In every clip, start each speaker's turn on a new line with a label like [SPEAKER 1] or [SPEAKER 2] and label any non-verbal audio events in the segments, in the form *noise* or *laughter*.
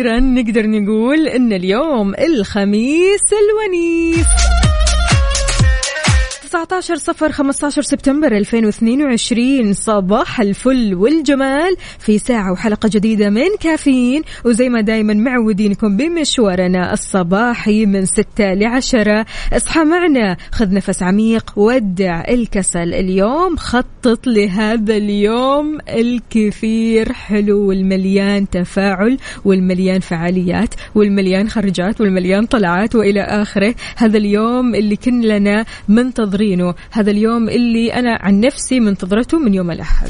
[SPEAKER 1] وأخيرا نقدر نقول إن اليوم الخميس الونيس. 19 صفر 15 سبتمبر 2022 صباح الفل والجمال. في ساعة وحلقة جديدة من كافيين. وزي ما دايما معودينكم بمشوارنا الصباحي من 6 ل 10 اصحى معنا. خذ نفس عميق. ودع الكسل. اليوم خطط لهذا اليوم الكثير. حلو والمليان تفاعل والمليان فعاليات والمليان خرجات والمليان طلعات وإلى آخره. هذا اليوم اللي كلنا منتظرينه هذا اليوم اللي أنا عن نفسي منتظرته من يوم الأحد.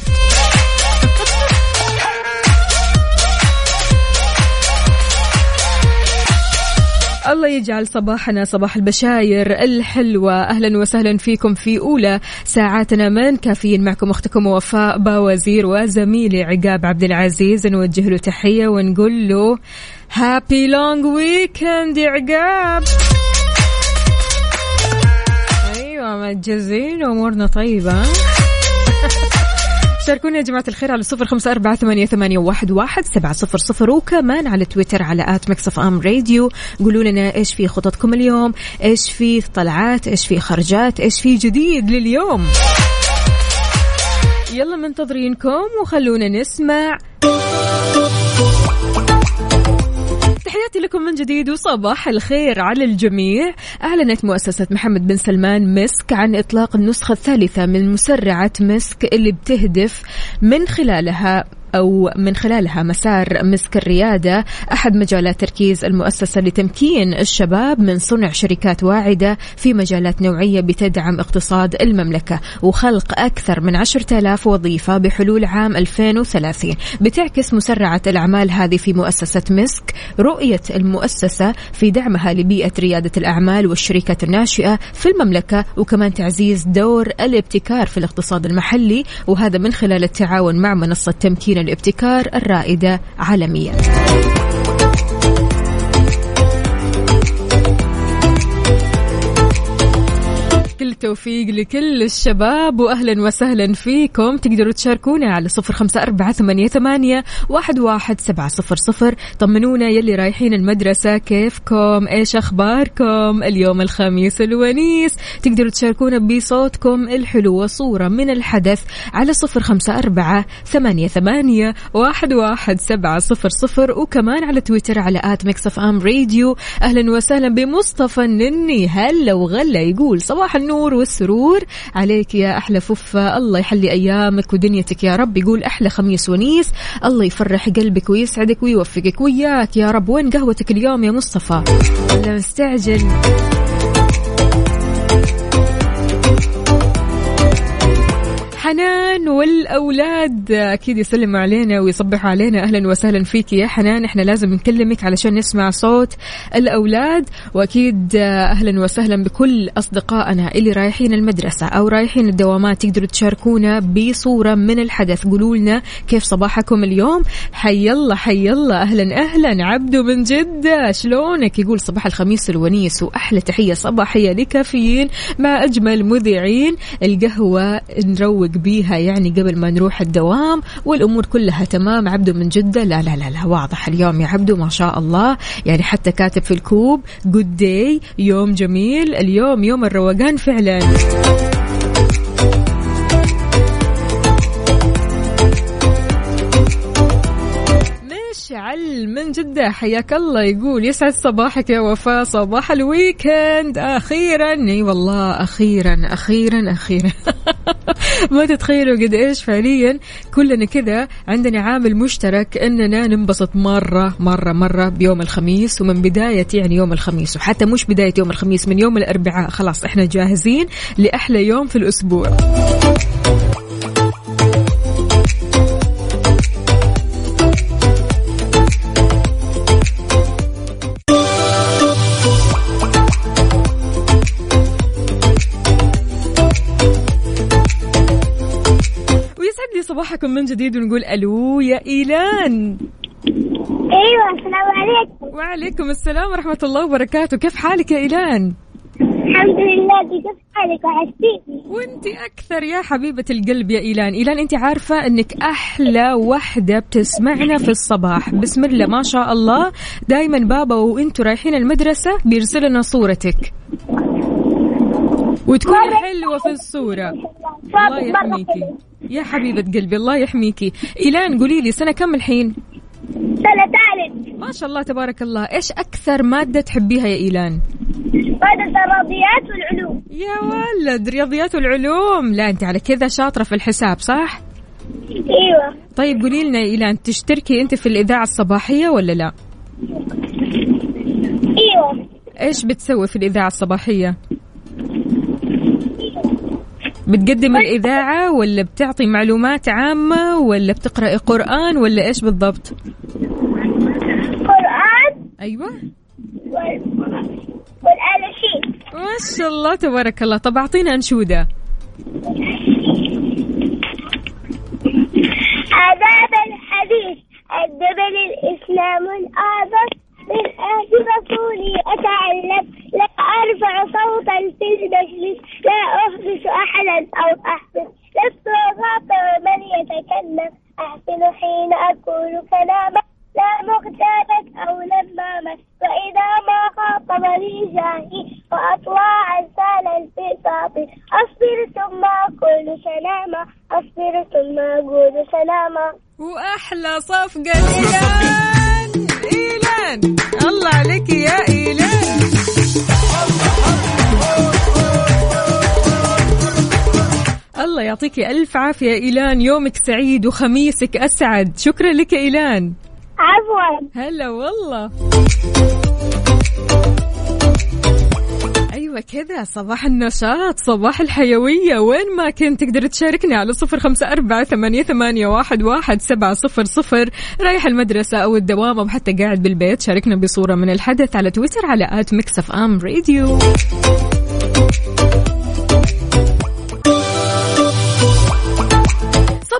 [SPEAKER 1] الله يجعل صباحنا صباح البشاير الحلوة. أهلا وسهلا فيكم في أولى ساعاتنا من كافيين معكم أختكم وفاء باوزير وزميلي عقاب عبد العزيز. نوجه له تحية ونقول له happy long weekend يا عقاب. متجزين امورنا طيبة. *laughs* شاركونا يا جماعة الخير على صفر خمسة أربعة ثمانية, ثمانية واحد, واحد سبعة صفر صفر. وكمان على تويتر على at Mix FM Radio. قولوا لنا إيش في خططكم اليوم؟ إيش في طلعات؟ إيش في خرجات؟ إيش في جديد لليوم؟ يلا منتظرينكم وخلونا نسمع. تحياتي لكم من جديد وصباح الخير على الجميع. أعلنت مؤسسة محمد بن سلمان مسك عن إطلاق النسخة الثالثة من مسرعة مسك اللي بتهدف من خلالها أو من خلالها مسار مسك الريادة أحد مجالات تركيز المؤسسة لتمكين الشباب من صنع شركات واعدة في مجالات نوعية بتدعم اقتصاد المملكة وخلق أكثر من عشرة آلاف وظيفة بحلول عام 2030 بتعكس مسرعة الأعمال هذه في مؤسسة مسك رؤية المؤسسة في دعمها لبيئة ريادة الأعمال والشركات الناشئة في المملكة وكمان تعزيز دور الابتكار في الاقتصاد المحلي وهذا من خلال التعاون مع منصة تمكين الابتكار الرائدة عالميا. التوفيق لكل الشباب واهلا وسهلا فيكم. تقدروا تشاركونا على صفر خمسة أربعة ثمانية, ثمانية واحد, واحد سبعة صفر صفر. طمنونا يلي رايحين المدرسة. كيفكم؟ إيش أخباركم؟ اليوم الخميس الونيس. تقدروا تشاركونا بصوتكم الحلو وصورة من الحدث على صفر خمسة أربعة ثمانية, ثمانية واحد, واحد سبعة صفر صفر. وكمان على تويتر على at Mix FM Radio. أهلا وسهلا بمصطفى النني. هلا وغلا يقول صباح النور. والسرور عليك يا أحلى ففه الله يحلي أيامك ودنيتك يا رب. يقول أحلى خميس ونيس. الله يفرح قلبك ويسعدك ويوفقك. وياك يا رب. وين قهوتك اليوم يا مصطفى؟ ولا مستعجل حنان والأولاد. أكيد يسلموا علينا ويصبحوا علينا. أهلا وسهلا فيك يا حنان. إحنا لازم نكلمك علشان نسمع صوت الأولاد. وأكيد أهلا وسهلا بكل أصدقائنا اللي رايحين المدرسة أو رايحين الدوامات تقدروا تشاركونا بصورة من الحدث. قولوا لنا كيف صباحكم اليوم. حي الله حي الله. أهلا أهلا. عبدو من جدة. شلونك؟ يقول صباح الخميس الونيس وأحلى تحية صباحية لكافيين مع أجمل مذيعين. القهوة نروق بيها يعني قبل ما نروح الدوام والأمور كلها تمام. عبده من جدة لا لا لا لا واضح اليوم يا عبده ما شاء الله. يعني حتى كاتب في الكوب جود داي يوم جميل اليوم يوم الروقان فعلا. مشعل من جدة حياك الله يقول يسعد صباحك يا وفاء صباح الويكند. أخيرا إي والله أخيرا أخيرا أخيرا. *laughs* ما تتخيلوا قد إيش فعليا؟ كلنا كذا عندنا عامل مشترك إننا ننبسط مرة مرة مرة بيوم الخميس ومن بداية يعني يوم الخميس وحتى مش بداية يوم الخميس من يوم الأربعاء. خلاص إحنا جاهزين لأحلى يوم في الأسبوع. صباحكم من جديد ونقول ألو يا إيلان.
[SPEAKER 2] أيوه السلام عليكم.
[SPEAKER 1] وعليكم السلام ورحمة الله وبركاته. كيف حالك يا إيلان؟
[SPEAKER 2] الحمد لله كيف حالك؟ وحشتيني.
[SPEAKER 1] وانت أكثر يا حبيبة القلب يا إيلان. إيلان انت عارفة إنك أحلى وحدة بتسمعنا في الصباح. بسم الله ما شاء الله. دايما بابا وأنتوا رايحين المدرسة بيرسل لنا صورتك. وتكوني حلوة في الصورة. الله يحميكي يا حبيبة قلبي الله يحميكي. إيلان قولي لي سنة كم الحين؟
[SPEAKER 2] سنة ثالث.
[SPEAKER 1] ما شاء الله تبارك الله. إيش أكثر مادة تحبيها يا إيلان؟
[SPEAKER 2] مادة الرياضيات والعلوم.
[SPEAKER 1] يا ولد رياضيات والعلوم. لا أنت على كذا شاطرة في الحساب صح؟
[SPEAKER 2] أيوه.
[SPEAKER 1] طيب قولي لنا يا إيلان تشتركي أنت في الإذاعة الصباحية ولا لا؟
[SPEAKER 2] أيوه.
[SPEAKER 1] إيش بتسوي في الإذاعة الصباحية؟ بتقدم الإذاعة ولا بتعطي معلومات عامة ولا بتقرأي قرآن ولا إيش بالضبط؟
[SPEAKER 2] قرآن.
[SPEAKER 1] أيوة.
[SPEAKER 2] والأناشيد
[SPEAKER 1] ما شاء الله تبارك الله. طب أعطينا أنشودة.
[SPEAKER 2] آداب الحديث. الدبل الإسلام الأعظم آه رسولي أتعلم. لا أرفع صوتا في المجلس لا أحدث أحدا أو أحدث. لست أخاطر من يتكلم. أحسن حين أقول كلاما لا مغتابة أو لماما. وإذا ما خاطبني جاهي وأطلع عسال الفساط أصبر ثم أقول سلاما. أصبر ثم أقول سلاما.
[SPEAKER 1] وأحلى صفقة إيلان إيلان. الله عليك يا إيلان. الله يعطيك ألف عافية إيلان. يومك سعيد وخميسك أسعد. شكرا لك إيلان.
[SPEAKER 2] عفوا.
[SPEAKER 1] هلا والله. أيوة كذا صباح النشاط صباح الحيوية. وين ما كنت تقدر تشاركني على صفر خمسة أربعة ثمانية, ثمانية واحد, واحد سبعة صفر صفر. رايح المدرسة أو الدوام أو حتى قاعد بالبيت شاركنا بصورة من الحدث على تويتر على at Mix FM Radio.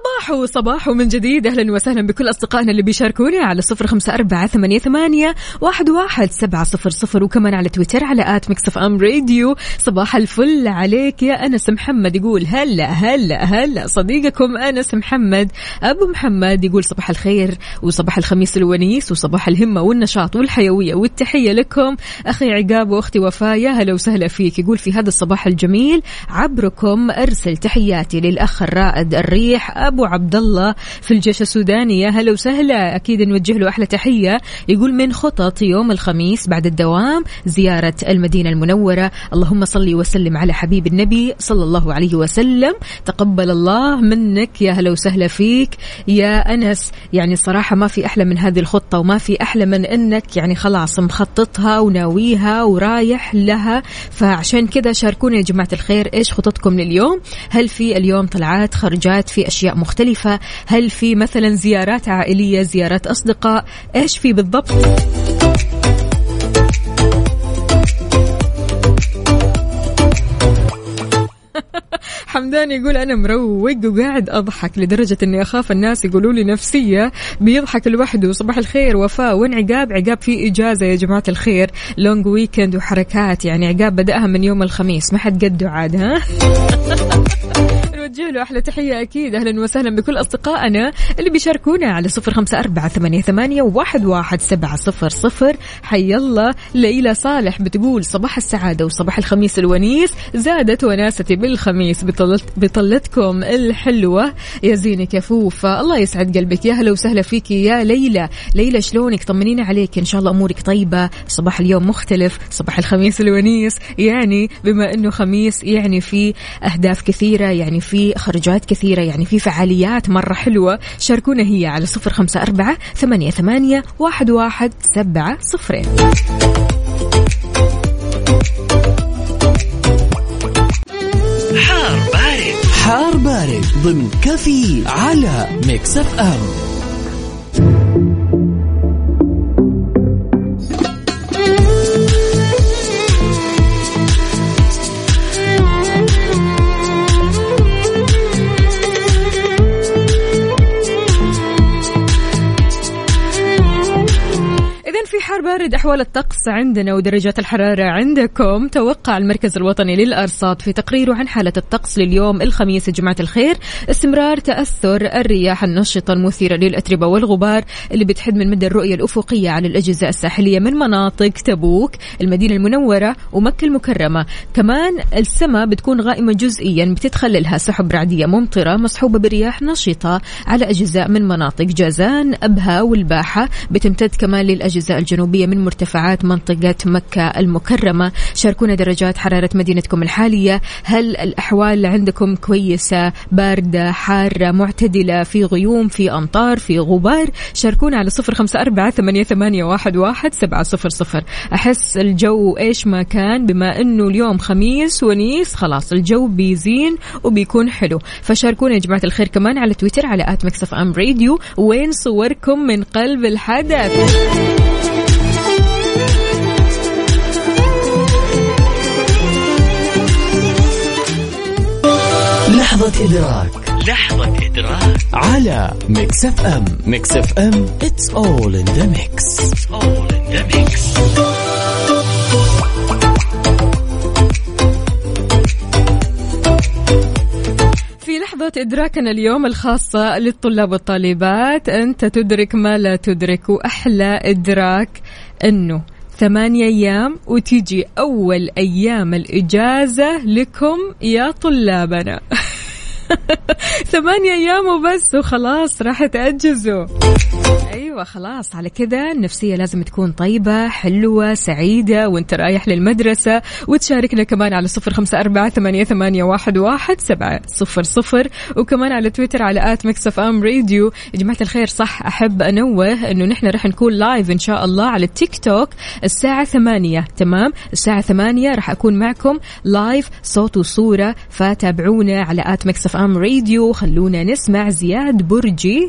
[SPEAKER 1] صباح صباح من جديد. أهلا وسهلا بكل أصدقائنا اللي بيشاركوني على صفر خمسة أربعة ثمانية, ثمانية واحد, واحد سبعة صفر صفر. وكمان على تويتر على at Mix FM Radio. صباح الفل عليك يا أنس محمد. يقول هلا هلا هلا. صديقكم أنس محمد. أبو محمد يقول صباح الخير وصباح الخميس الونيس وصباح الهمة والنشاط والحيوية والتحية لكم. أخي عقاب وأختي وفاء يا هلا وسهلا فيك. يقول في هذا الصباح الجميل عبركم أرسل تحياتي للأخ الرائد الريح. أبو عبد الله في الجيش السوداني. يا هلا وسهلا. أكيد نوجه له أحلى تحية. يقول من خطط يوم الخميس بعد الدوام زيارة المدينة المنورة. اللهم صل وسلم على حبيب النبي صلى الله عليه وسلم. تقبل الله منك. يا هلا وسهلا فيك. يا أنس يعني صراحة ما في أحلى من هذه الخطة وما في أحلى من أنك يعني خلاص مخططها وناويها ورايح لها. فعشان كذا شاركونا يا جماعة الخير إيش خططكم لليوم؟ هل في اليوم طلعات خرجات في أشياء مختلفة. هل في مثلا زيارات عائلية زيارات أصدقاء؟ إيش في بالضبط؟ *laughs* حمدان يقول أنا مروق وقاعد أضحك لدرجة إني أخاف الناس يقولوا لي نفسية. بيضحك لوحده صباح الخير وفاء وين عقاب عقاب في إجازة يا جماعة الخير. لونج ويكند وحركات يعني عقاب بدأها من يوم الخميس. ما حد قده عاد ها؟ *laughs* نوجه له أحلى تحية أكيد. أهلا وسهلا بكل أصدقائنا اللي بيشاركونا على صفر خمسة أربعة ثمانية, ثمانية واحد, واحد سبعة صفر صفر. حي الله. ليلى صالح بتقول صباح السعادة وصباح الخميس الونيس. زادت وناستي بالخميس بطلت بطلتكم الحلوة. يا زينك يا فوفا. الله يسعد قلبك. يا هلا وسهلا فيكي يا ليلى. ليلى شلونك؟ طمنينا عليك. إن شاء الله أمورك طيبة. صباح اليوم مختلف. صباح الخميس الونيس. يعني بما أنه خميس يعني في أهداف كثيرة يعني في خرجات كثيرة يعني في فعاليات مرة حلوة. شاركونا هي على صفر خمسة أربعة ثمانية, ثمانية واحد, واحد سبعة صفرين.
[SPEAKER 3] حار بارد. حار بارد ضمن كافيين على
[SPEAKER 1] Mix FM. حار بارد أحوال الطقس عندنا ودرجات الحرارة عندكم. توقع المركز الوطني للأرصاد في تقريره عن حالة الطقس لليوم الخميس يا جماعة الخير. استمرار تأثر الرياح النشطة المثيرة للأتربة والغبار اللي بتحد من مدى الرؤية الأفقية على الأجهزة الساحلية من مناطق تبوك المدينة المنورة ومكة المكرمة. كمان السماء بتكون غائمة جزئيا بتتخللها. سحب رعدية ممطرة مصحوبة برياح نشطة على أجزاء من مناطق جازان أبها والباحة. بتمتد كمان للأجهزة الجنوبية من مرتفعات منطقة مكة المكرمة. شاركونا درجات حرارة مدينتكم الحالية. هل الأحوال عندكم كويسة باردة حارة معتدلة في غيوم في أمطار في غبار؟ شاركونا على صفر خمسة أربعة ثمانية, واحد سبعة صفر صفر. أحس الجو إيش ما كان بما أنه اليوم خميس ونيس خلاص الجو بيزين وبيكون حلو. فشاركونا يا جماعة الخير كمان على تويتر على at Mix FM Radio. وين صوركم من قلب الحدث؟
[SPEAKER 3] لحظة إدراك. لحظة إدراك. على Mix FM. Mix FM it's all in the mix. It's all in the mix.
[SPEAKER 1] في لحظة إدراكنا اليوم الخاصة للطلاب والطالبات أنت تدرك ما لا تدرك وأحلى إدراك أنه ثمانية أيام وتيجي أول أيام الإجازة لكم يا طلابنا. *laughs* *laughs* ثمانية أيام وبس وخلاص راح تأجزوا. أيوة خلاص. على كذا النفسية لازم تكون طيبة حلوة سعيدة وانت رايح للمدرسة. وتشاركنا كمان على صفر خمسة أربعة ثمانية, ثمانية واحد, واحد سبعة صفر صفر. وكمان على تويتر على at Mix FM Radio. يا جماعة الخير صح أحب أنوه أنه نحن راح نكون live إن شاء الله على التيك توك الساعة ثمانية. تمام؟ الساعة ثمانية راح أكون معكم live صوت وصورة فتابعونا على at Mix FM Radio. خلونا نسمع زياد برجي.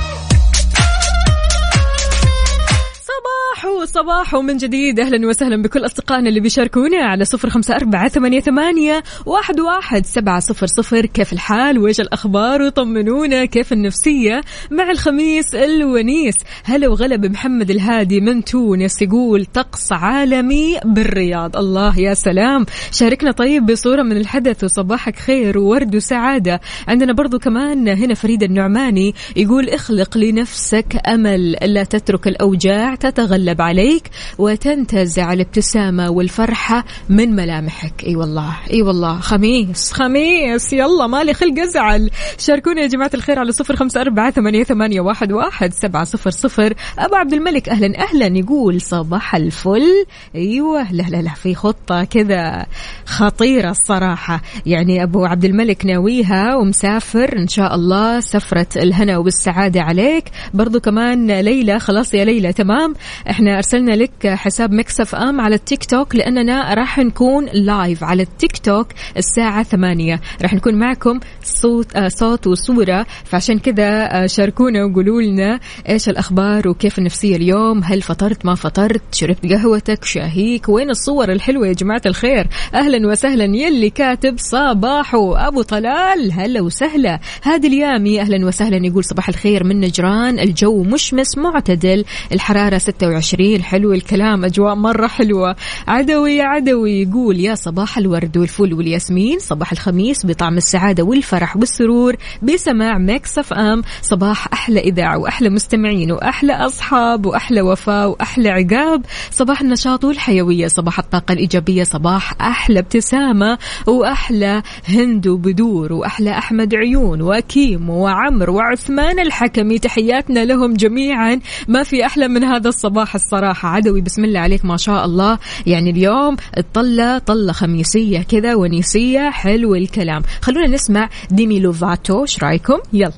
[SPEAKER 1] صباح صباح من جديد. أهلا وسهلا بكل أصدقائنا اللي بيشاركونا على صفر خمسة أربعة ثمانية, ثمانية واحد, واحد سبعة صفر صفر. كيف الحال؟ وإيش الأخبار؟ وطمنونا كيف النفسية؟ مع الخميس الونيس. هلا وغلا بمحمد الهادي من تونس يقول طقس عالمي بالرياض. الله يا سلام. شاركنا طيب بصورة من الحدث وصباحك خير وورد وسعادة. عندنا برضو كمان هنا فريد النعماني يقول اخلق لنفسك أمل لا تترك الأوجاع تتغلب. عليك وتنتزع الابتسامة والفرحة من ملامحك. إي والله إي والله. خميس خميس. يلا مالي خلق أزعل. شاركونا يا جماعة الخير على صفر خمسة أربعة ثمانية, ثمانية واحد, واحد سبعة صفر صفر. أبو عبد الملك أهلا أهلا. يقول صباح الفل. أيوة لا لا لا في خطة كذا خطيرة الصراحة. يعني أبو عبد الملك ناويها ومسافر إن شاء الله سفرة الهنا والسعادة عليك. برضو كمان ليلى خلاص يا ليلى تمام. إحنا إحنا أرسلنا لك حساب ميكس أف أم على التيك توك لأننا راح نكون live على التيك توك الساعة ثمانية. راح نكون معكم صوت آه صوت وصورة. فعشان كذا آه شاركونا وقولوا لنا إيش الأخبار وكيف النفسية اليوم؟ هل فطرت؟ ما فطرت؟ شربت قهوتك؟ شاهيك؟ وين الصور الحلوة يا جماعة الخير؟ أهلا وسهلا. يلي كاتب صباحو أبو طلال. هلا وسهلا. هادي اليامي. أهلا وسهلا. يقول صباح الخير من نجران. الجو مشمس معتدل. الحرارة 26 حلو الكلام أجواء مرة حلوة. عدوي عدوي يقول يا صباح الورد والفل والياسمين صباح الخميس بطعم السعادة والفرح والسرور بسماع ميكس أم. صباح أحلى إذاعة وأحلى مستمعين وأحلى أصحاب وأحلى وفاء وأحلى عقاب. صباح النشاط والحيوية صباح الطاقة الإيجابية صباح أحلى ابتسامة وأحلى هند وبدور وأحلى أحمد عيون وكيم وعمر وعثمان الحكمي. تحياتنا لهم جميعا. ما في أحلى من هذا الصباح الصراحة عدوي. بسم الله عليك ما شاء الله. يعني اليوم الطلة طلة خميسية كذا ونيسية حلو الكلام. خلونا نسمع ديمي لوفاتو إيش رأيكم؟ يلا.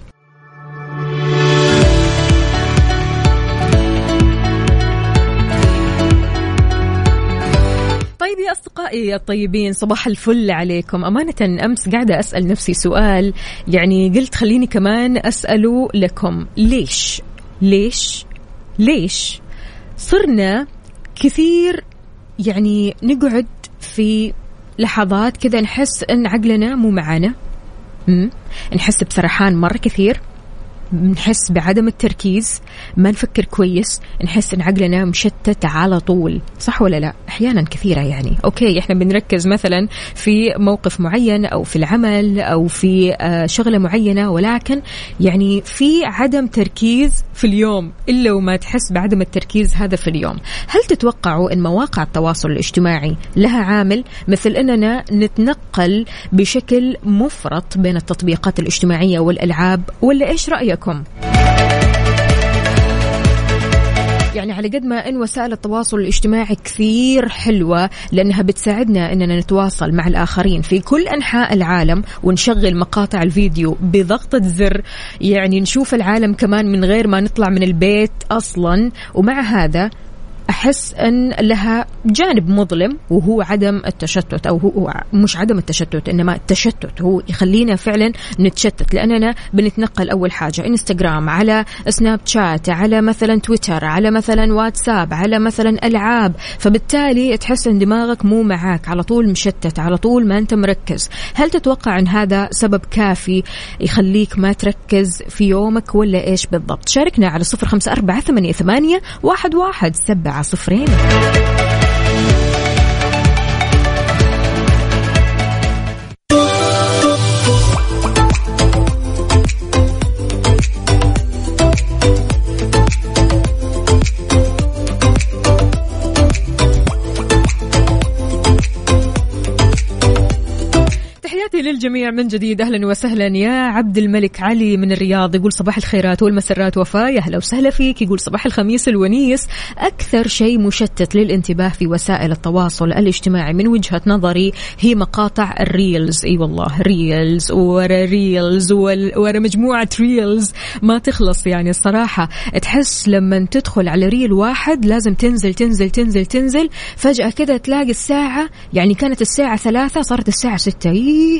[SPEAKER 1] طيب يا أصدقائي الطيبين صباح الفل عليكم. أمانة أمس قاعدة أسأل نفسي سؤال. يعني قلت خليني كمان أسأله لكم. ليش؟ ليش؟ ليش؟ صرنا كثير يعني نقعد في لحظات كذا نحس إن عقلنا مو معانا. نحس بسرحان مرة كثير نحس بعدم التركيز ما نفكر كويس نحس إن عقلنا مشتت على طول صح ولا لا؟ أحيانا كثيرة يعني. أوكي إحنا بنركز مثلا في موقف معين أو في العمل أو في آه، شغلة معينة ولكن يعني في عدم تركيز في اليوم إلا وما تحس بعدم التركيز هذا في اليوم. هل تتوقعوا إن مواقع التواصل الاجتماعي لها عامل؟ مثل إننا نتنقل بشكل مفرط بين التطبيقات الاجتماعية والألعاب ولا إيش رايكم يعني على قد ما إن وسائل التواصل الاجتماعي كثير حلوة لأنها بتساعدنا إننا نتواصل مع الآخرين في كل أنحاء العالم ونشغل مقاطع الفيديو بضغطه زر يعني نشوف العالم كمان من غير ما نطلع من البيت أصلا. ومع هذا أحس أن لها جانب مظلم وهو عدم التشتت أو هو مش عدم التشتت إنما التشتت هو يخلينا فعلا نتشتت. لأننا بنتنقل أول حاجة إنستغرام على سناب شات على مثلا تويتر على مثلا واتساب على مثلا ألعاب. فبالتالي تحس إن دماغك مو معاك على طول مشتت على طول ما أنت مركز. هل تتوقع إن هذا سبب كافي يخليك ما تركز في يومك ولا إيش بالضبط؟ شاركنا على صفر خمسة أربعة ثمانية, ثمانية واحد, واحد سبعة. صفرين تحياتي للجميع من جديد. أهلا وسهلا يا عبد الملك علي من الرياض. يقول صباح الخيرات والمسرات وفاء. يا أهلا وسهلا فيك. يقول صباح الخميس الونيس. أكثر شيء مشتت للانتباه في وسائل التواصل الاجتماعي من وجهة نظري هي مقاطع ال reels. أي والله reels ورا reels ورا مجموعة ريلز. ما تخلص يعني الصراحة. تحس لما تدخل على reel واحد لازم تنزل تنزل تنزل تنزل. فجأة كده تلاقي الساعة يعني كانت الساعة ثلاثة صارت الساعة ستة.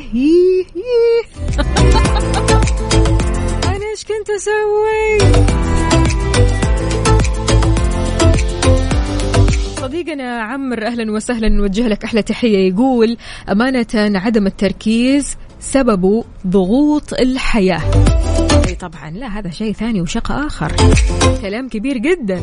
[SPEAKER 1] أنا إيش كنت أسوي صديقنا عمر أهلا وسهلا نوجه لك أحلى تحية. يقول أمانة عدم التركيز سببه ضغوط الحياة. إي طبعا لا هذا شيء ثاني وشق آخر. كلام كبير جدا.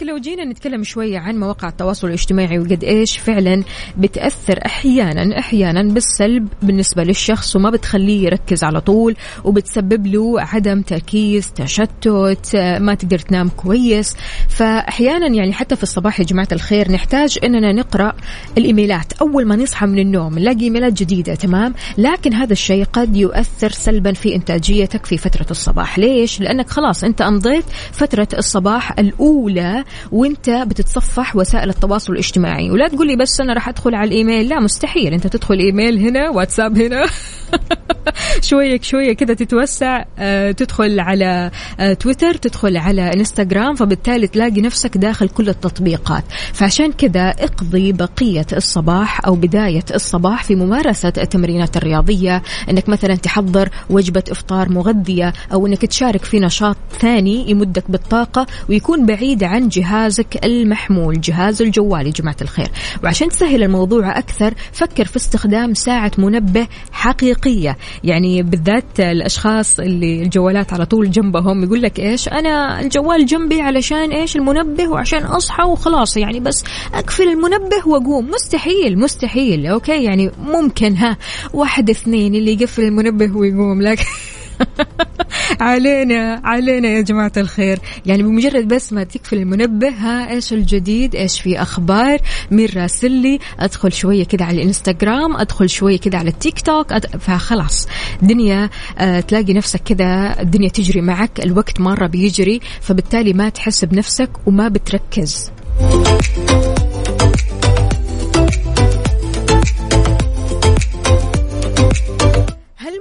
[SPEAKER 1] لكن لو جينا نتكلم شوية عن مواقع التواصل الاجتماعي وقد إيش فعلا بتأثر أحيانا أحيانا بالسلب بالنسبة للشخص وما بتخليه يركز على طول وبتسبب له عدم تركيز تشتت ما تقدر تنام كويس. فاحيانا يعني حتى في الصباح يا جماعة الخير نحتاج إننا نقرأ الإيميلات أول ما نصحى من النوم نلاقي إيميلات جديدة تمام؟ لكن هذا الشيء قد يؤثر سلبا في إنتاجيتك في فترة الصباح. ليش؟ لأنك خلاص أنت أمضيت فترة الصباح الأولى وانت بتتصفح وسائل التواصل الاجتماعي. ولا تقول لي بس أنا راح أدخل على الإيميل. لا مستحيل. أنت تدخل إيميل هنا واتساب هنا. *laughs* شوية شوية كذا تتوسع. آه، تدخل على آه، تويتر تدخل على إنستغرام فبالتالي تلاقي نفسك داخل كل التطبيقات. فعشان كذا اقضي بقية الصباح أو بداية الصباح في ممارسة التمرينات الرياضية. أنك مثلا تحضر وجبة إفطار مغذية أو أنك تشارك في نشاط ثاني يمدك بالطاقة ويكون بعيد عن جهازك المحمول جهاز الجوال يا جماعة الخير. وعشان تسهل الموضوع أكثر فكر في استخدام ساعة منبه حقيقية. يعني بالذات الأشخاص اللي الجوالات على طول جنبهم يقول لك إيش؟ أنا الجوال جنبي علشان إيش؟ المنبه وعشان أصحى وخلاص. يعني بس أقفل المنبه وأقوم. مستحيل مستحيل. أوكي؟ يعني ممكن ها. واحد اثنين اللي يقفل المنبه ويقوم. لكن *laughs* *laughs* علينا علينا يا جماعة الخير. يعني بمجرد بس ما تكفل المنبه ها إيش الجديد؟ إيش في أخبار؟ مين راسل لي أدخل شوية كده على الإنستغرام أدخل شوية كده على التيك توك أد... فخلاص. دنيا آه تلاقي نفسك كده الدنيا تجري معك الوقت مرة بيجري فبالتالي ما تحس بنفسك وما بتركز.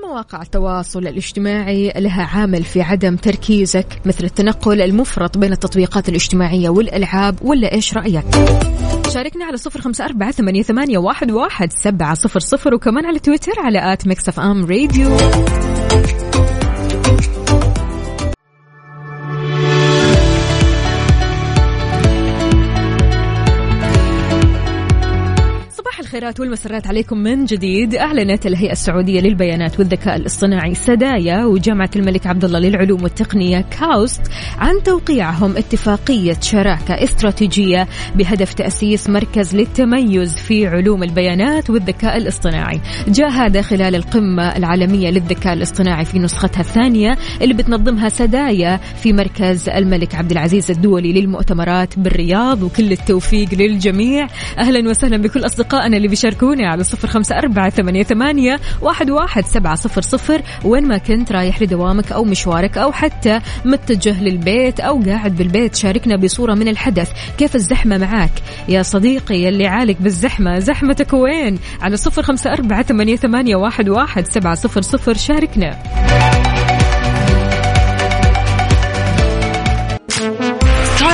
[SPEAKER 1] مواقع التواصل الاجتماعي لها عامل في عدم تركيزك مثل التنقل المفرط بين التطبيقات الاجتماعية والألعاب ولا إيش رأيك؟ شاركنا على صفر خمسة أربعة ثمانية, واحد سبعة صفر صفر وكمان على تويتر على at ميكس أف أم راديو الخيرات والمسرات عليكم من جديد. أعلنت الهيئة السعودية للبيانات والذكاء الاصطناعي سدايا وجامعة الملك عبد الله للعلوم والتقنية كاوست عن توقيعهم اتفاقية شراكة استراتيجية بهدف تأسيس مركز للتميز في علوم البيانات والذكاء الاصطناعي. جاء هذا خلال القمة العالمية للذكاء الاصطناعي في نسختها الثانية اللي بتنظمها سدايا في مركز الملك عبد العزيز الدولي للمؤتمرات بالرياض. وكل التوفيق للجميع. أهلا وسهلا بكل أصدقائنا اللي بيشاركونا على صفر خمسة أربعة ثمانية, ثمانية واحد, واحد سبعة صفر صفر وين ما كنت رايح لدوامك أو مشوارك أو حتى متجه للبيت أو قاعد بالبيت شاركنا بصورة من الحدث. كيف الزحمة معاك؟ يا صديقي اللي عالق بالزحمة زحمتك وين؟ على صفر خمسة أربعة ثمانية, ثمانية واحد, واحد سبعة صفر صفر شاركنا.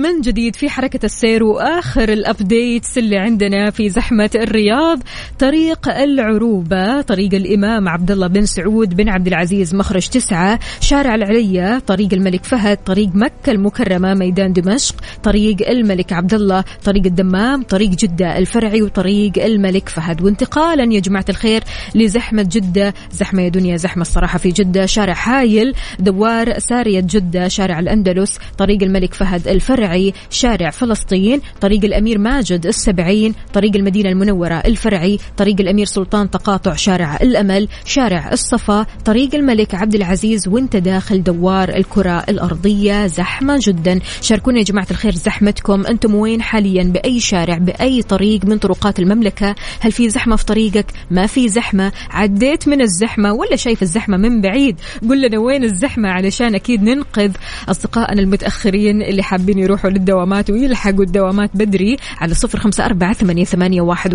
[SPEAKER 1] من جديد في حركة السير وآخر ال updates اللي عندنا في زحمة الرياض طريق العروبة طريق الإمام عبد الله بن سعود بن عبد العزيز مخرج تسعة شارع العليا طريق الملك فهد طريق مكة المكرمة ميدان دمشق طريق الملك عبد الله طريق الدمام طريق جدة الفرعي وطريق الملك فهد. وانتقالا يا جماعة الخير لزحمة جدة زحمة يا دنيا زحمة الصراحة في جدة شارع حايل دوار سارية جدة شارع الأندلس طريق الملك فهد الفرعي. شارع فلسطين طريق الأمير ماجد السبعين طريق المدينة المنورة الفرعي طريق الأمير سلطان تقاطع شارع الأمل شارع الصفا طريق الملك عبد العزيز وانت داخل دوار الكرة الأرضية. زحمة جدا. شاركونا يا جماعة الخير زحمتكم. أنتم وين حاليا؟ بأي شارع بأي طريق من طرقات المملكة؟ هل في زحمة في طريقك؟ ما في زحمة. عديت من الزحمة ولا شايف الزحمة من بعيد؟ قل لنا وين الزحمة علشان أكيد ننقذ أصدقائنا المتأخرين اللي حابين يروحوا للدوامات ويلحقوا الدوامات بدري على صفر خمسة أربعة ثمانية,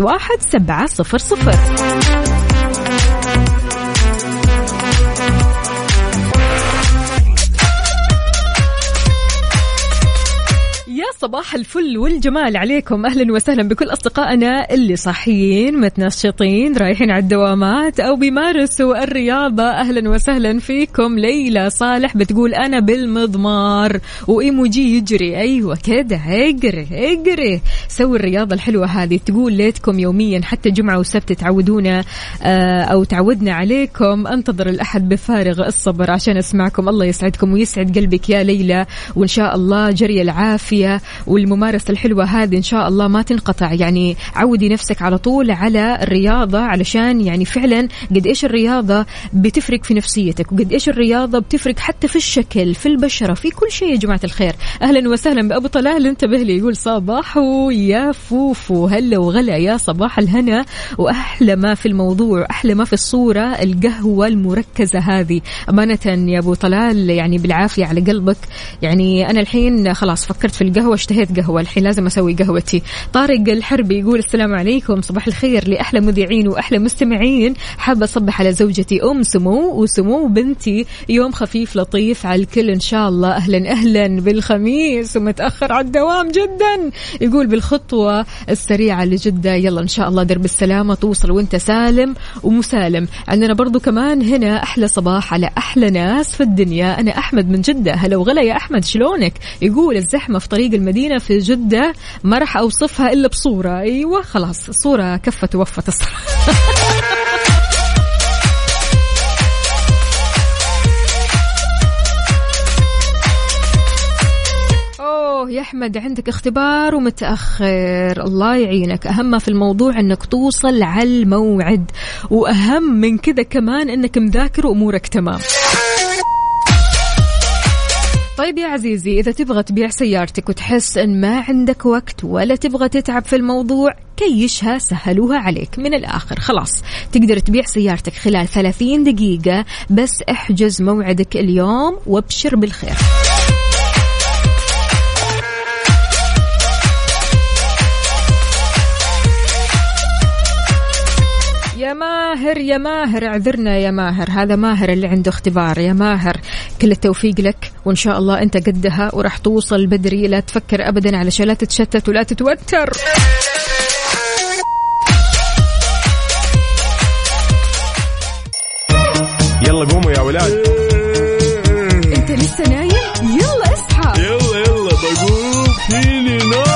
[SPEAKER 1] واحد سبعة صفر صفر. صباح الفل والجمال عليكم. أهلا وسهلا بكل أصدقائنا اللي صاحيين متنشطين رايحين على الدوامات أو بيمارسوا الرياضة. أهلا وسهلا فيكم. ليلى صالح بتقول أنا بالمضمار وايموجي يجري. أيوه كده أجري أجري. سوي الرياضة الحلوة هذه. تقول ليتكم يوميا حتى جمعة وسبت تعودونا آه، أو تعودنا عليكم. أنتظر الأحد بفارغ الصبر عشان أسمعكم. الله يسعدكم ويسعد قلبك يا ليلى. وإن شاء الله جري العافية. والممارسة الحلوة هذه إن شاء الله ما تنقطع. يعني عودي نفسك على طول على الرياضة علشان يعني فعلا قد إيش الرياضة بتفرق في نفسيتك وقد إيش الرياضة بتفرق حتى في الشكل في البشرة في كل شيء يا جماعة الخير. أهلا وسهلا بأبو طلال انتبه لي يقول صباح يا فوفو هلا وغلا يا صباح الهنا وأحلى ما في الموضوع أحلى ما في الصورة القهوة المركزة هذه. أمانة يا أبو طلال يعني بالعافية على قلبك. يعني أنا الحين خلاص فكرت في القهوة اشتهيت قهوة. الحين لازم أسوي قهوتي. طارق الحربي يقول السلام عليكم. صباح الخير لأحلى مذيعين وأحلى مستمعين. حابة أصبح على زوجتي أم سمو وسمو بنتي. يوم خفيف لطيف على الكل إن شاء الله. أهلا أهلا بالخميس ومتأخر على الدوام جدا. يقول بالخطوة السريعة لجدة. يلا إن شاء الله درب السلامة توصل وأنت سالم ومسالم. عندنا برضو كمان هنا أحلى صباح على أحلى ناس في الدنيا. أنا أحمد من جدة. هلا وغلا يا أحمد شلونك؟ يقول الزحمة في طريق المدينة في جدة ما راح أوصفها إلا بصورة. أيوة خلاص صورة كفت ووفت الصراحة. *laughs* أوه يا أحمد عندك اختبار ومتأخر. الله يعينك. أهم في الموضوع إنك توصل على الموعد وأهم من كذا كمان إنك مذاكر وأمورك تمام. طيب يا عزيزي إذا تبغى تبيع سيارتك وتحس إن ما عندك وقت ولا تبغى تتعب في الموضوع كيشها سهلوها عليك. من الآخر خلاص تقدر تبيع سيارتك خلال 30 دقيقة بس احجز موعدك اليوم وابشر بالخير. ماهر يا ماهر اعذرنا يا ماهر. هذا ماهر اللي عنده اختبار. يا ماهر كل التوفيق لك وإن شاء الله أنت قدها وراح توصل بدري. لا تفكر ابدا علشان لا تتشتت ولا تتوتر.
[SPEAKER 4] يلا قوموا يا ولاد.
[SPEAKER 1] أنت لسه نايم؟ يلا اصحى.
[SPEAKER 4] يلا يلا بقوم. فيني نوم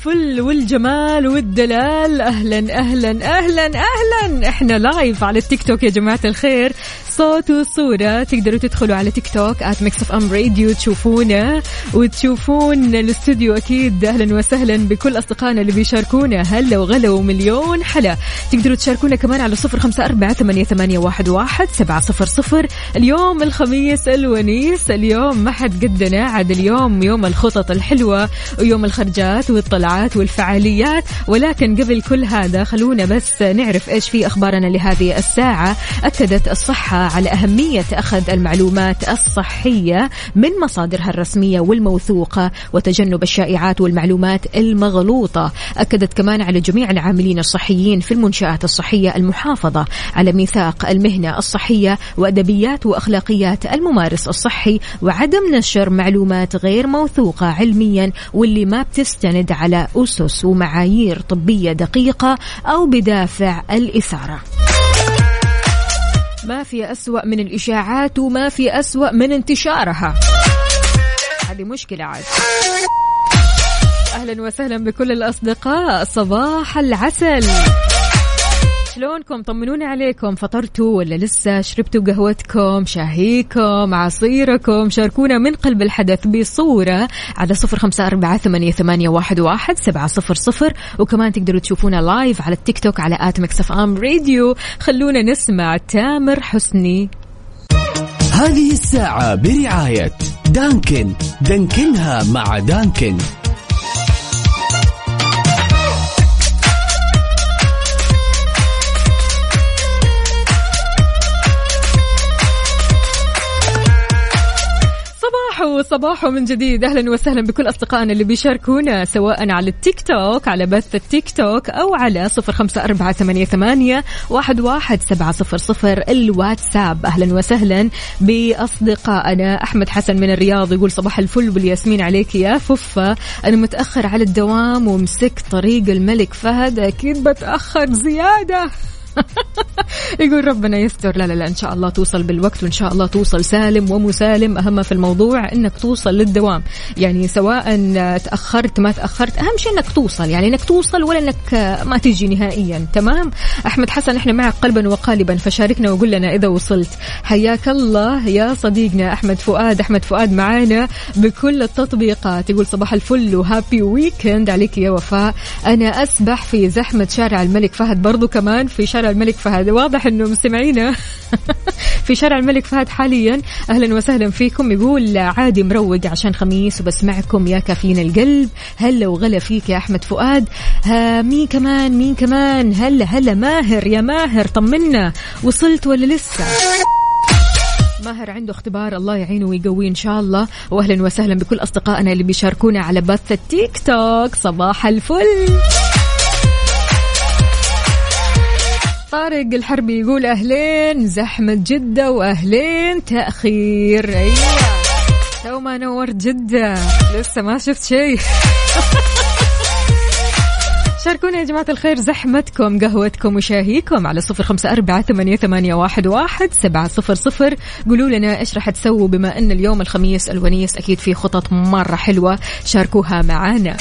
[SPEAKER 1] الفل والجمال والدلال. أهلا أهلا أهلا أهلا. إحنا live على التيك توك يا جماعة الخير. صوت وصورة تقدروا تدخلوا على تيك توك at ميكس ام راديو تشوفونا وتشوفون الاستوديو أكيد. أهلا وسهلا بكل أصدقائنا اللي بيشاركونا. هلا وغلا ومليون حلا. تقدروا تشاركونا كمان على صفر أربعة ثمانية, ثمانية واحد, سبعة صفر صفر. اليوم الخميس الونيس. اليوم ما حد قدنا عاد اليوم يوم الخطط الحلوة ويوم الخرجات والطلعات والفعاليات. ولكن قبل كل هذا خلونا بس نعرف إيش في أخبارنا لهذه الساعة. أكدت الصحة على أهمية أخذ المعلومات الصحية من مصادرها الرسمية والموثوقة وتجنب الشائعات والمعلومات المغلوطة. أكدت كمان على جميع العاملين الصحيين في المنشآت الصحية المحافظة على ميثاق المهنة الصحية وأدبيات وأخلاقيات الممارس الصحي وعدم نشر معلومات غير موثوقة علميا واللي ما بتستند على أسس ومعايير طبية دقيقة أو بدافع الإثارة. ما في أسوأ من الإشاعات وما في أسوأ من انتشارها. هذه مشكلة عاد. أهلا وسهلا بكل الأصدقاء. صباح العسل. شلونكم؟ طمنوني عليكم. فطرتوا ولا لسه؟ شربتوا قهوتكم؟ شاهيكم؟ عصيركم؟ شاركونا من قلب الحدث بصورة على صفر خمسة أربعة ثمانية, ثمانية واحد, واحد سبعة صفر صفر. وكمان تقدروا تشوفونا live على التيك توك على at ميكس أف أم راديو خلونا نسمع تامر حسني.
[SPEAKER 3] هذه الساعة برعاية دانكن. دانكنها مع دانكن.
[SPEAKER 1] صباحو صباحو من جديد. أهلا وسهلا بكل أصدقائنا اللي بيشاركونا سواء على التيك توك على بث التيك توك أو على صفر خمسة أربعة ثمانية, ثمانية واحد, واحد سبعة صفر صفر الواتساب. أهلا وسهلا بأصدقائنا أحمد حسن من الرياض يقول صباح الفل والياسمين عليك يا ففه أنا متأخر على الدوام ومسكت طريق الملك فهد أكيد بتأخر زيادة. *laughs* يقول ربنا يستر. لا لا لا إن شاء الله توصل بالوقت وإن شاء الله توصل سالم ومسالم. أهم في الموضوع إنك توصل للدوام. يعني سواء تأخرت ما تأخرت أهم شيء إنك توصل. يعني إنك توصل ولا إنك ما تجي نهائيا. تمام؟ أحمد حسن إحنا معك قلبا وقالبا فشاركنا وقول لنا إذا وصلت. حياك الله يا صديقنا أحمد فؤاد. أحمد فؤاد معانا بكل التطبيقات. يقول صباح الفل وهابي ويكند. عليك يا وفاء. أنا أسبح في زحمة شارع الملك فهد برضو كمان في شارع الملك فهد. واضح إنه مستمعينا *laughs* في شارع الملك فهد حاليا. أهلا وسهلا فيكم. يقول عادي مروق عشان خميس وبسمعكم يا كافيين القلب. هلا وغلا فيك يا أحمد فؤاد. ها مين كمان؟ مين كمان؟ هلا هلا ماهر يا ماهر طمنا. وصلت ولا لسه؟ ماهر عنده اختبار الله يعينه ويقويه إن شاء الله. واهلا وسهلا بكل أصدقائنا اللي بيشاركونا على بث التيك توك. صباح الفل. طارق الحربي يقول أهلين زحمة جدة وأهلين تأخير. أيوة. تو ما نورت جدة لسه ما شفت شيء. *laughs* شاركونا يا جماعة الخير زحمتكم قهوتكم وشاهيكم على صفر خمسة أربعة ثمانية, واحد, واحد سبعة صفر صفر. قولوا لنا إيش راح تسووا بما أن اليوم الخميس الونيس أكيد في خطط مرة حلوة شاركوها معانا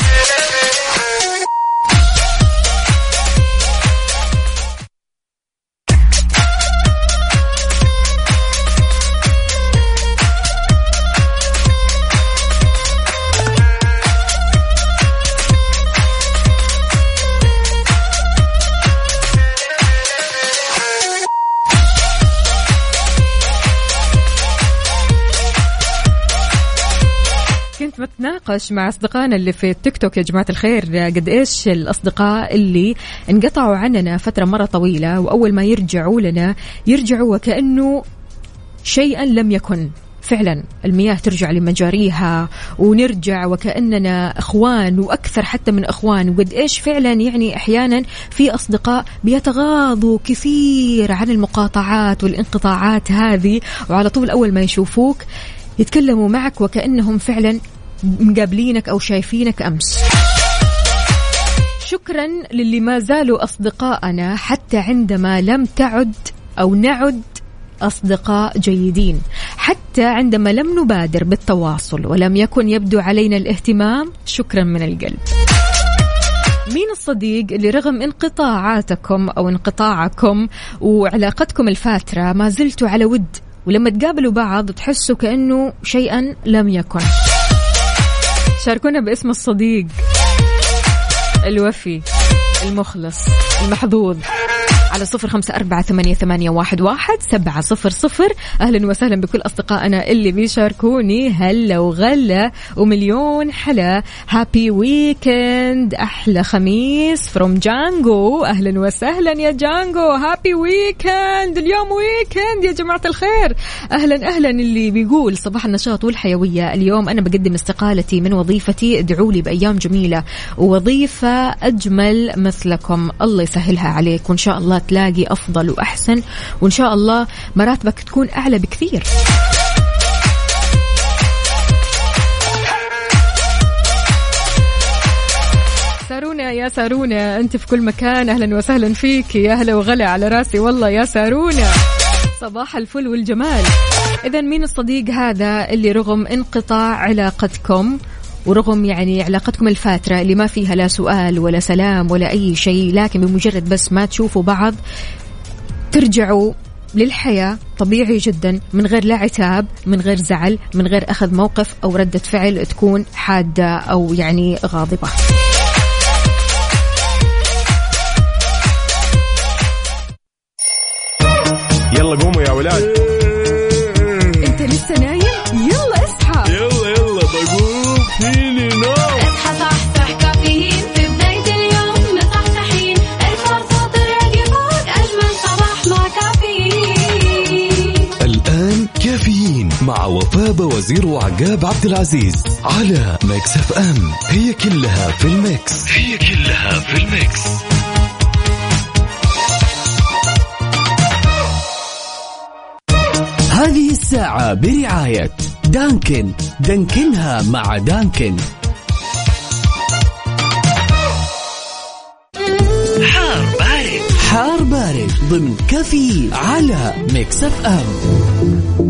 [SPEAKER 1] كنت بتناقش مع أصدقائنا اللي في التيك توك. يا جماعة الخير قد إيش الأصدقاء اللي انقطعوا عننا فترة مرة طويلة وأول ما يرجعوا لنا يرجعوا وكأنه شيئا لم يكن. فعلا المياه ترجع لمجاريها ونرجع وكأننا أخوان وأكثر حتى من أخوان. وقد إيش فعلا يعني أحيانا في أصدقاء بيتغاضوا كثير عن المقاطعات والانقطاعات هذه وعلى طول أول ما يشوفوك يتكلموا معك وكأنهم فعلا مقابلينك أو شايفينك أمس. شكرا للي ما زالوا أصدقاءنا حتى عندما لم تعد أو نعد أصدقاء جيدين. حتى عندما لم نبادر بالتواصل ولم يكن يبدو علينا الاهتمام شكرا من القلب. مين الصديق اللي رغم انقطاعاتكم أو انقطاعكم وعلاقتكم الفاترة ما زلتوا على ود ولما تقابلوا بعض تحسوا كأنه شيئا لم يكن. شاركونا باسم الصديق الوفي المخلص المحظوظ. على صفر خمسة أربعة ثمانية, واحد سبعة صفر صفر. أهلا وسهلا بكل أصدقائنا اللي بيشاركوني. هلا وغلا ومليون حلا. happy weekend أحلى خميس from جانجو أهلا وسهلا يا جانجو happy weekend اليوم weekend يا جماعة الخير. أهلا أهلا اللي بيقول صباح النشاط والحيوية. اليوم أنا بقدم استقالتي من وظيفتي. ادعوا لي بأيام جميلة. ووظيفة أجمل مثلكم. الله يسهلها عليك. وإن شاء الله تلاقي أفضل وأحسن. وإن شاء الله مراتبك تكون أعلى بكثير. سارونا يا سارونا أنت في كل مكان. أهلا وسهلا فيك. يا أهلا وغلا على راسي. والله يا سارونا صباح الفل والجمال. اذا مين الصديق هذا اللي رغم انقطاع علاقتكم؟ ورغم يعني علاقتكم الفاترة اللي ما فيها لا سؤال ولا سلام ولا أي شيء لكن بمجرد بس ما تشوفوا بعض ترجعوا للحياة طبيعي جدا من غير لا عتاب من غير زعل من غير أخذ موقف أو ردة فعل تكون حادة أو يعني غاضبة.
[SPEAKER 4] يلا قوموا يا ولاد.
[SPEAKER 1] أنت لسه نايم؟ يلا.
[SPEAKER 5] مع
[SPEAKER 6] وفاء وزير وعقاب عبد العزيز على ميكس اف ام. هي كلها في الميكس. هي كلها في الميكس.
[SPEAKER 3] هذه الساعة برعاية دانكن. دانكنها مع دانكن. حار بارد. حار بارد ضمن كافيين على ميكس اف ام.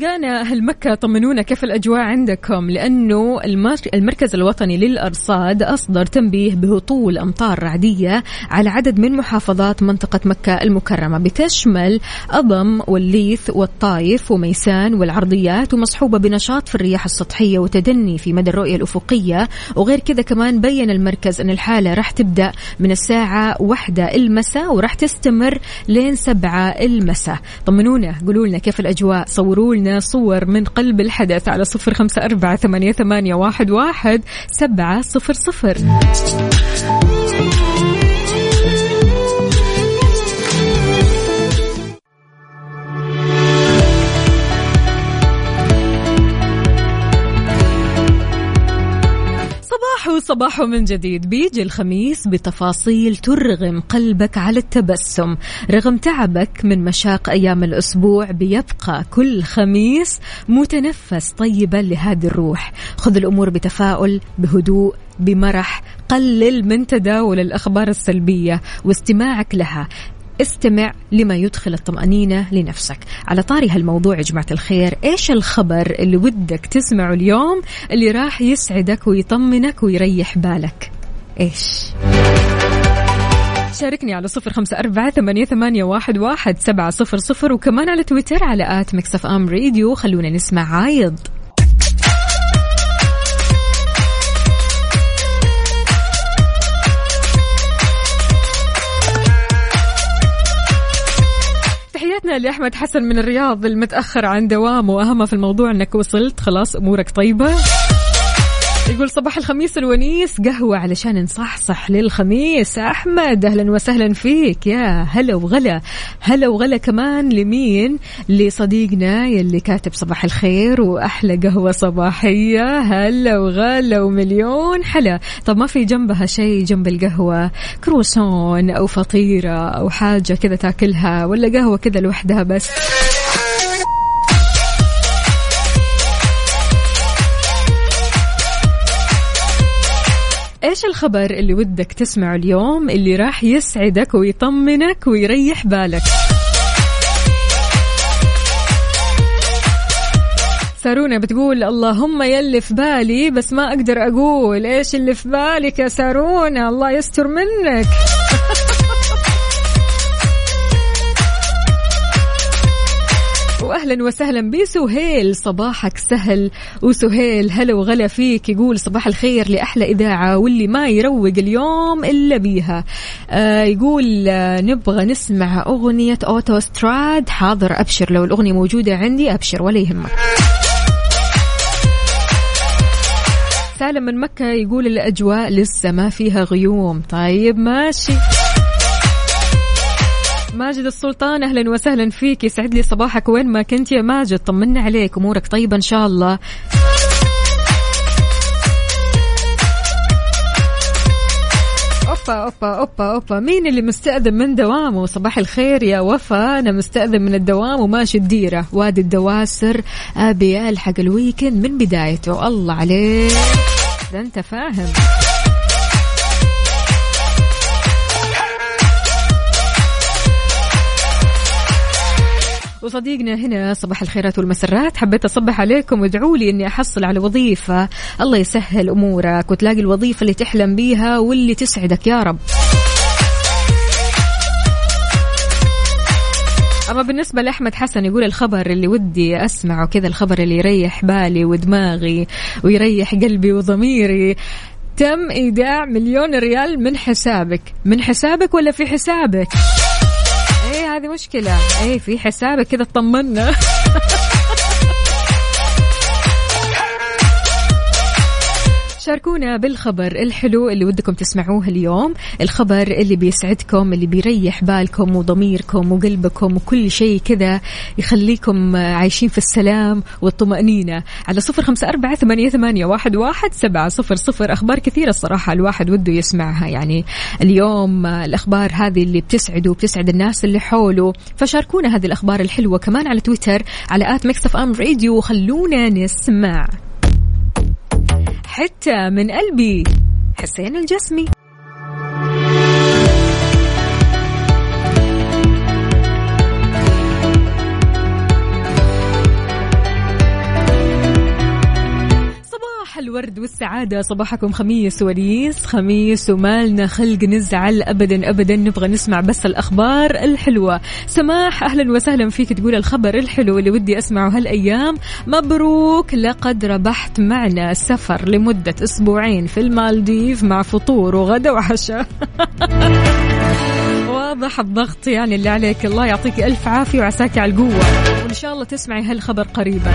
[SPEAKER 1] أصدقائنا أهل مكة طمنونا كيف الأجواء عندكم لأنه المر- المركز الوطني للأرصاد أصدر تنبيه بهطول أمطار رعدية على عدد من محافظات منطقة مكة المكرمة بتشمل أضم والليث والطايف وميسان والعرضيات ومصحوبة بنشاط في الرياح السطحية وتدني في مدى الرؤية الأفقية وغير كذا كمان بين المركز أن الحالة راح تبدأ من الساعة واحدة المساء وراح تستمر لين سبعة المساء. طمنونا قولوا لنا كيف الأجواء صوروا لنا صور من قلب الحدث على صفر خمسة أربعة ثمانية, ثمانية واحد, واحد سبعة صفر صفر. صباح صباح من جديد. بيجي الخميس بتفاصيل ترغم قلبك على التبسم. رغم تعبك من مشاق أيام الأسبوع بيبقى كل خميس متنفس طيبا لهذه الروح. خذ الأمور بتفاؤل بهدوء بمرح. قلل من تداول الأخبار السلبية واستماعك لها. استمع لما يدخل الطمأنينة لنفسك. على طاري هالموضوع يا جماعة الخير إيش الخبر اللي ودك تسمعه اليوم اللي راح يسعدك ويطمنك ويريح بالك؟ إيش؟ شاركني على صفر خمسة أربعة ثمانية, ثمانية واحد, واحد سبعة صفر صفر وكمان على تويتر على آت مكسف أم راديو. خلونا نسمع عايض. تحياتنا لأحمد حسن من الرياض المتأخر عن دوامه وأهم في الموضوع أنك وصلت خلاص أمورك طيبة. يقول صباح الخميس الونيس قهوة علشان نصحصح للخميس. أحمد أهلا وسهلا فيك. يا هلا وغلا. هلا وغلا كمان لمين؟ لصديقنا يلي كاتب صباح الخير وأحلى قهوة صباحية. هلا وغلا ومليون حلا. طب ما في جنبها شيء جنب القهوة؟ كروسون أو فطيرة أو حاجة كذا تاكلها ولا قهوة كذا لوحدها بس. إيش الخبر اللي ودك تسمعه اليوم اللي راح يسعدك ويطمنك ويريح بالك؟ سارونا بتقول اللهم يلي في بالي بس ما أقدر أقول إيش اللي في بالك يا سارونا الله يستر منك. واهلا وسهلا بسهيل. صباحك سهل. وسهيل هلا وغلا فيك. يقول صباح الخير لأحلى إذاعة واللي ما يروق اليوم إلا بيها. آه يقول آه نبغى نسمع أغنية أوتو ستراد. حاضر أبشر. لو الأغنية موجودة عندي أبشر. ولا يهمك. سالم من مكة يقول الأجواء لسه ما فيها غيوم. طيب ماشي. ماجد السلطان أهلا وسهلا فيك. يسعد لي صباحك وين ما كنت يا ماجد. طمنا عليك أمورك طيبة إن شاء الله. أوبا أوبا أوبا أوبا. مين اللي مستأذن من دوامه؟ صباح الخير يا وفا. أنا مستأذن من الدوام وماشي الديرة. وادي الدواسر ابي الحق الويكند من بدايته. الله عليك. ده أنت فاهم. وصديقنا هنا صباح الخيرات والمسرات. حبيت أصبح عليكم وادعوا لي أني أحصل على وظيفة. الله يسهل أمورك وتلاقي الوظيفة اللي تحلم بيها واللي تسعدك يا رب. أما بالنسبة لأحمد حسن يقول الخبر اللي ودي أسمعه كذا الخبر اللي يريح بالي ودماغي ويريح قلبي وضميري. تم إيداع مليون ريال من حسابك. من حسابك ولا في حسابك؟ هذه مشكلة. إيه في حسابك كذا اطمنا *laughs* شاركونا بالخبر الحلو اللي ودكم تسمعوه اليوم. الخبر اللي بيسعدكم اللي بيريح بالكم وضميركم وقلبكم وكل شيء كذا يخليكم عايشين في السلام والطمأنينة. على صفر خمسة أربعة ثمانية, ثمانية واحد, واحد سبعة صفر صفر. أخبار كثيرة الصراحة الواحد وده يسمعها. يعني اليوم الأخبار هذه اللي بتسعده وبتسعد الناس اللي حوله. فشاركونا هذه الأخبار الحلوة كمان على تويتر على آت مكسف أم راديو. وخلونا نسمع. حتى من قلبي حسين الجسمي. الورد والسعادة. صباحكم خميس ونيس خميس ومالنا خلق نزعل. أبدا أبدا نبغى نسمع بس الأخبار الحلوة. سماح أهلا وسهلا فيك تقول الخبر الحلو اللي ودي أسمعه هالأيام. مبروك لقد ربحت معنا سفر لمدة أسبوعين في المالديف مع فطور وغدا وعشاء. *laughs* واضح الضغط يعني اللي عليك. الله يعطيك ألف عافية وعساك على القوة. وإن شاء الله تسمعي هالخبر قريبا.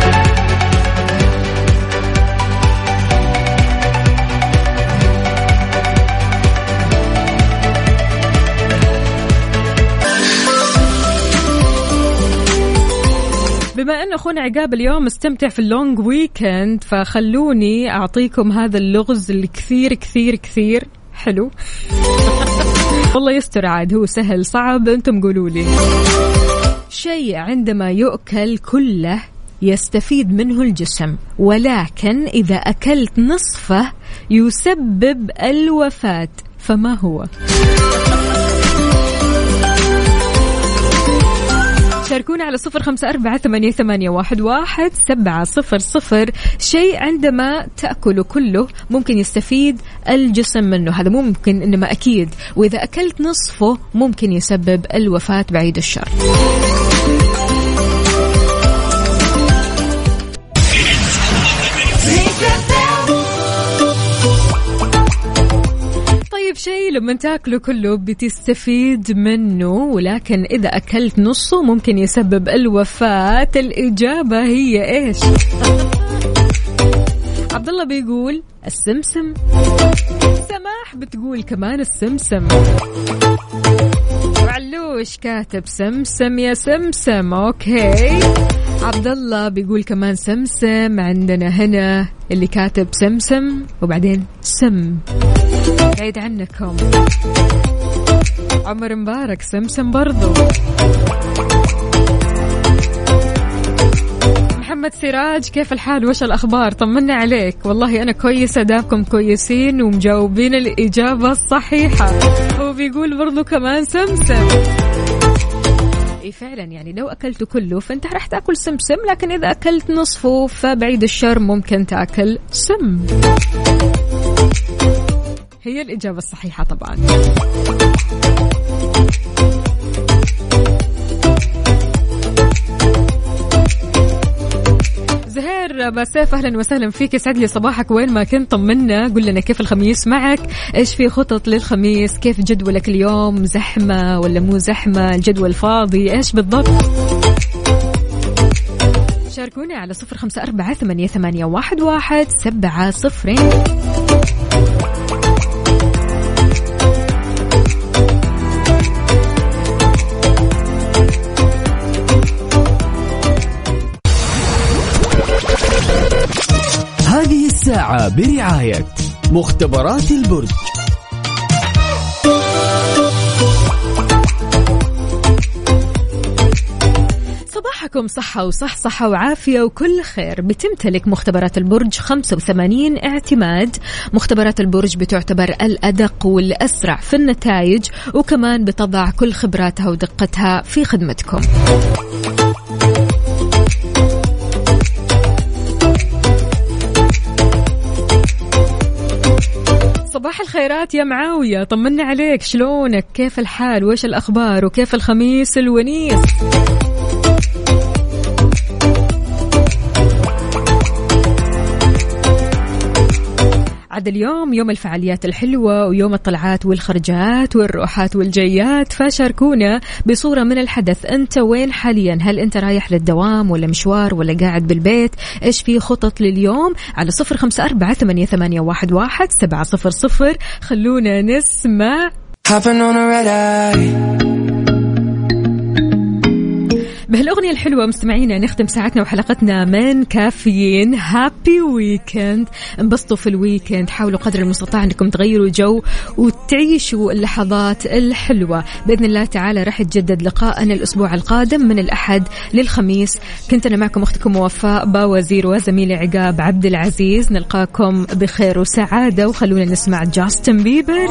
[SPEAKER 1] بما أن أخونا عقاب اليوم مستمتع في اللونج ويكند فخلوني أعطيكم هذا اللغز الكثير كثير كثير. حلو. *laughs* والله يستر عاد هو سهل صعب أنتم قولوا لي. شيء عندما يؤكل كله يستفيد منه الجسم ولكن إذا أكلت نصفه يسبب الوفاة. فما هو؟ شاركونا على صفر خمسة أربعة ثمانية, ثمانية واحد, واحد سبعة صفر صفر. شيء عندما تأكله كله ممكن يستفيد الجسم منه. هذا ممكن إنما أكيد. وإذا أكلت نصفه ممكن يسبب الوفاة بعيد الشر. طيب شيء لما تاكله كله بتستفيد منه ولكن إذا أكلت نصه ممكن يسبب الوفاة. الإجابة هي إيش؟ عبد الله بيقول السمسم. سماح بتقول كمان السمسم. وعلوش كاتب سمسم يا سمسم. أوكي. عبد الله بيقول كمان سمسم عندنا هنا اللي كاتب سمسم وبعدين سم. بعيد عنكم. عمر مبارك سمسم برضو. محمد سراج كيف الحال؟ وش الأخبار؟ طمنا عليك. والله أنا كويسة دامكم كويسين ومجاوبين الإجابة الصحيحة. هو بيقول برضو كمان سمسم. إي فعلا يعني لو اكلته كله فأنت راح تأكل سمسم لكن إذا أكلت نصفه فبعيد الشر ممكن تأكل سم. هي الإجابة الصحيحة طبعا. زهير بسيف أهلا وسهلا فيك. يسعد لي صباحك. وين ما كنت طمنا قل لنا كيف الخميس معك؟ إيش في خطط للخميس؟ كيف جدولك اليوم؟ زحمة ولا مو زحمة؟ الجدول فاضي؟ إيش بالضبط؟ شاركونا على صفر خمسة أربعة ثمانية, ثمانية واحد, واحد سبعة صفرين.
[SPEAKER 3] الساعة برعاية مختبرات البرج.
[SPEAKER 1] صباحكم صحة وصحصحة وعافية وكل خير. بتمتلك مختبرات البرج 85 اعتماد. مختبرات البرج بتعتبر الأدق والأسرع في النتائج وكمان بتضع كل خبراتها ودقتها في خدمتكم. صباح الخيرات يا معاوية. طمنا عليك. شلونك؟ كيف الحال؟ وش الأخبار؟ وكيف الخميس الونيس؟ عاد اليوم يوم الفعاليات الحلوة ويوم الطلعات والخرجات والروحات والجيات فشاركونا بصورة من الحدث. أنت وين حاليا؟ هل أنت رايح للدوام ولا مشوار ولا قاعد بالبيت؟ إيش في خطط لليوم؟ على صفر خمسة أربعة ثمانية, واحد, واحد سبعة صفر صفر. خلونا نسمع. بهالأغنية الحلوة مستمعينا نختم ساعتنا وحلقتنا من كافيين. happy weekend انبسطوا في ال weekend حاولوا قدر المستطاع أنكم تغيروا جو وتعيشوا اللحظات الحلوة. بإذن الله تعالى راح يتجدد لقاءنا الأسبوع القادم من الأحد للخميس. كنت أنا معكم أختكم وفاء باوزير وزميلي عقاب عبد العزيز. نلقاكم بخير وسعادة. وخلونا نسمع جاستن بيبر